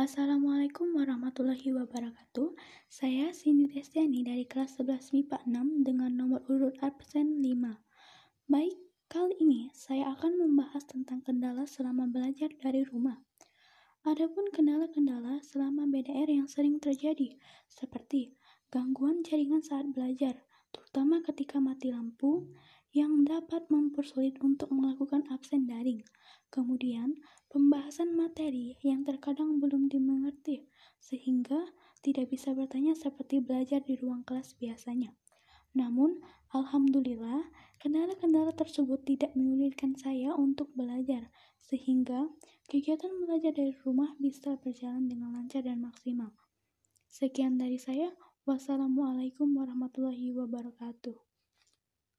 Assalamualaikum warahmatullahi wabarakatuh. Saya Cindy Destiani dari kelas 11 MIPA 6 dengan nomor urut absen 5. Baik, kali ini saya akan membahas tentang kendala selama belajar dari rumah. Adapun kendala-kendala selama BDR yang sering terjadi, seperti gangguan jaringan saat belajar, terutama ketika mati lampu, yang dapat mempersulit untuk melakukan absen daring. Kemudian, pembahasan materi yang terkadang belum dimengerti, sehingga tidak bisa bertanya seperti belajar di ruang kelas biasanya. Namun, alhamdulillah, kendala-kendala tersebut tidak menyulitkan saya untuk belajar, sehingga kegiatan belajar dari rumah bisa berjalan dengan lancar dan maksimal. Sekian dari saya. Wassalamualaikum warahmatullahi wabarakatuh.